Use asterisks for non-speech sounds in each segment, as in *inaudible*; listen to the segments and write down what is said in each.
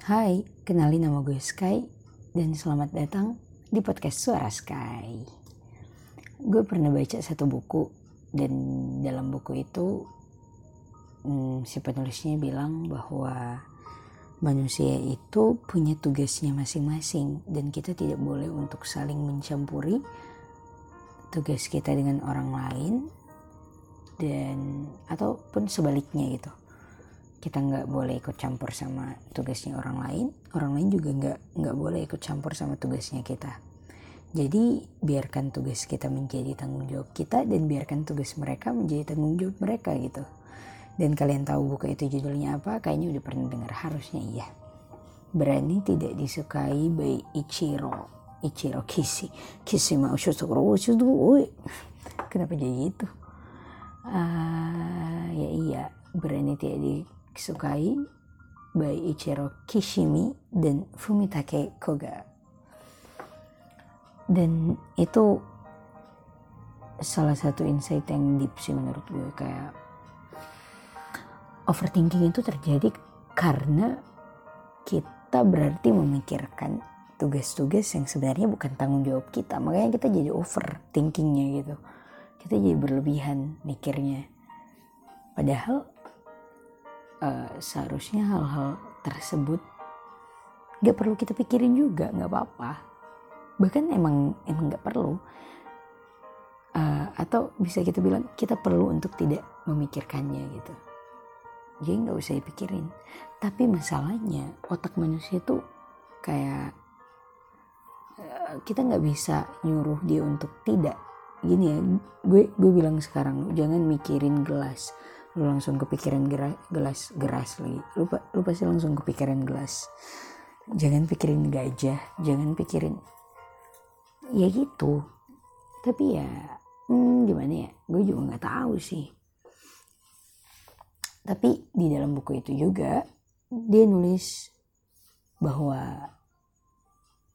Hai, kenalin nama gue Sky dan selamat datang di podcast Suara Sky. Gue pernah baca satu buku dan dalam buku itu hmm, si penulisnya bilang bahwa manusia itu punya tugasnya masing-masing dan kita tidak boleh untuk saling mencampuri tugas kita dengan orang lain dan ataupun sebaliknya gitu kita nggak boleh ikut campur sama tugasnya orang lain orang lain juga nggak nggak boleh ikut campur sama tugasnya kita. Jadi biarkan tugas kita menjadi tanggung jawab kita dan biarkan tugas mereka menjadi tanggung jawab mereka gitu. Dan kalian tahu buku itu judulnya apa? Kayaknya udah pernah dengar. Harusnya iya. Berani tidak disukai by Ichiro Ichiro Kishi Kishi mau kenapa jadi gitu? Uh, ya iya. Berani tidak Kisukai by Ichiro Kishimi dan Fumitake Koga. Dan itu salah satu insight yang deep sih menurut gue kayak overthinking itu terjadi karena kita berarti memikirkan tugas-tugas yang sebenarnya bukan tanggung jawab kita. Makanya kita jadi overthinkingnya gitu. Kita jadi berlebihan mikirnya. Padahal uh, seharusnya hal-hal tersebut gak perlu kita pikirin juga nggak apa-apa. Bahkan emang emang nggak perlu. Uh, atau bisa kita bilang kita perlu untuk tidak memikirkannya gitu. Jadi nggak usah dipikirin. Tapi masalahnya otak manusia tuh kayak uh, kita nggak bisa nyuruh dia untuk tidak. Gini ya gue gue bilang sekarang jangan mikirin gelas lu langsung kepikiran gelas geras lagi. Lu, lu pasti langsung kepikiran gelas. Jangan pikirin gajah jangan pikirin ya gitu. Tapi ya hmm, gimana ya? Gue juga nggak tahu sih. Tapi di dalam buku itu juga dia nulis bahwa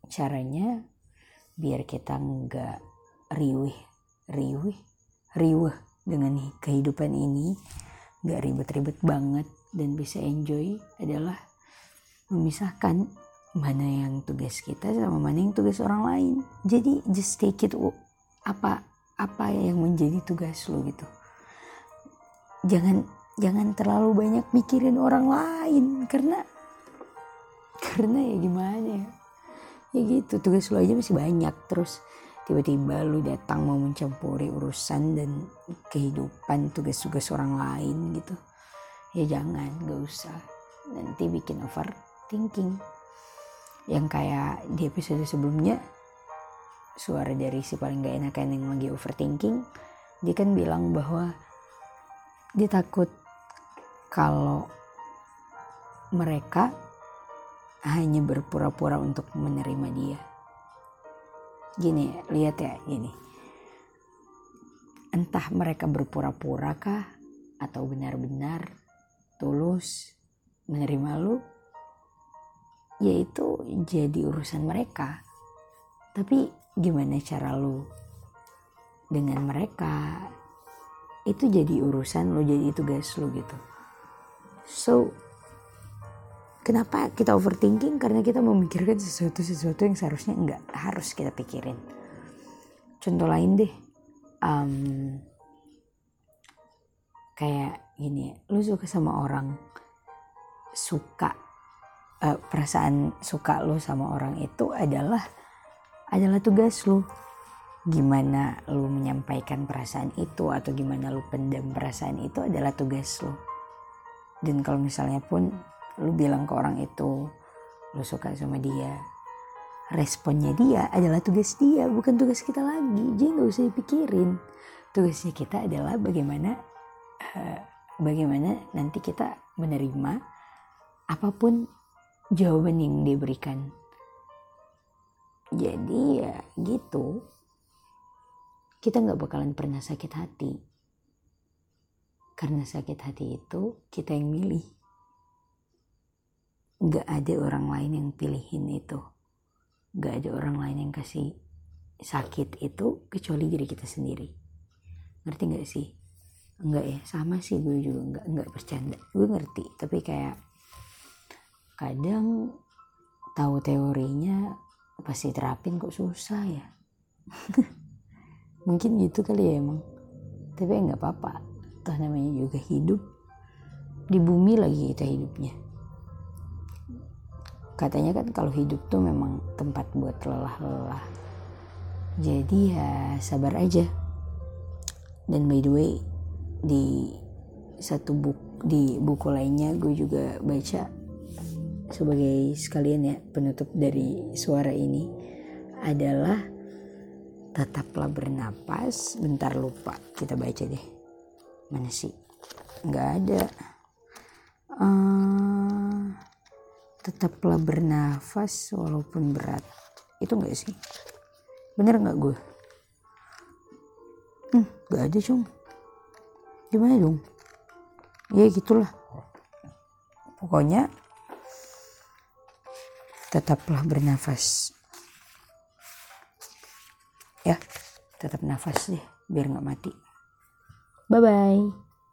caranya biar kita nggak riwih riwih riweh dengan kehidupan ini gak ribet-ribet banget. Dan bisa enjoy adalah memisahkan mana yang tugas kita sama mana yang tugas orang lain. Jadi just take it apa apa yang menjadi tugas lo gitu. Jangan jangan terlalu banyak mikirin orang lain. Karena karena ya gimana ya? Ya gitu tugas lo aja masih banyak. Terus tiba-tiba lu datang mau mencampuri urusan dan kehidupan tugas-tugas orang lain gitu. Ya jangan gak usah. Nanti bikin overthinking. Yang kayak di episode sebelumnya suara dari si paling gak enakan yang lagi overthinking dia kan bilang bahwa dia takut kalau mereka hanya berpura-pura untuk menerima dia gini lihat ya gini. Entah mereka berpura-pura kah atau benar-benar tulus menerima lu yaitu jadi urusan mereka. Tapi gimana cara lu dengan mereka? Itu jadi urusan lo jadi tugas lo gitu. So Kenapa kita overthinking? Karena kita memikirkan sesuatu-sesuatu yang seharusnya enggak harus kita pikirin. Contoh lain deh, um, kayak gini, lu suka sama orang, suka uh, perasaan suka lu sama orang itu adalah adalah tugas lu. Gimana lu menyampaikan perasaan itu atau gimana lu pendam perasaan itu adalah tugas lu. Dan kalau misalnya pun lu bilang ke orang itu lu suka sama dia. Responnya dia adalah tugas dia bukan tugas kita lagi. Jadi nggak usah dipikirin. Tugasnya kita adalah bagaimana uh, bagaimana nanti kita menerima apa pun jawaban yang dia berikan jadi ya gitu. Kita nggak bakalan pernah sakit hati. Karena sakit hati itu kita yang milih Gak ada orang lain yang pilihin itu. Gak ada orang lain yang kasih sakit itu kecuali diri kita sendiri. Ngerti gak sih? Enggak ya, sama sih gue juga enggak, enggak bercanda. Gue ngerti, tapi kayak kadang tahu teorinya pasti terapin kok susah ya *laughs* mungkin gitu kali ya emang tapi nggak apa-apa toh namanya juga hidup di bumi lagi kita hidupnya katanya kan kalau hidup tuh memang tempat buat lelah-lelah. Jadi ya sabar aja. Dan by the way di satu buku di buku lainnya gue juga baca sebagai sekalian ya penutup dari suara ini adalah tetaplah bernapas bentar lupa. Kita baca deh. Mana sih? Nggak ada. Uh, tetaplah bernafas walaupun berat. Itu nggak sih? Bener nggak gue? Hmm, nggak ada cung. Gimana dong ya gitulah. Pokoknya tetaplah bernafas. Ya tetap nafas deh biar nggak mati. Bye bye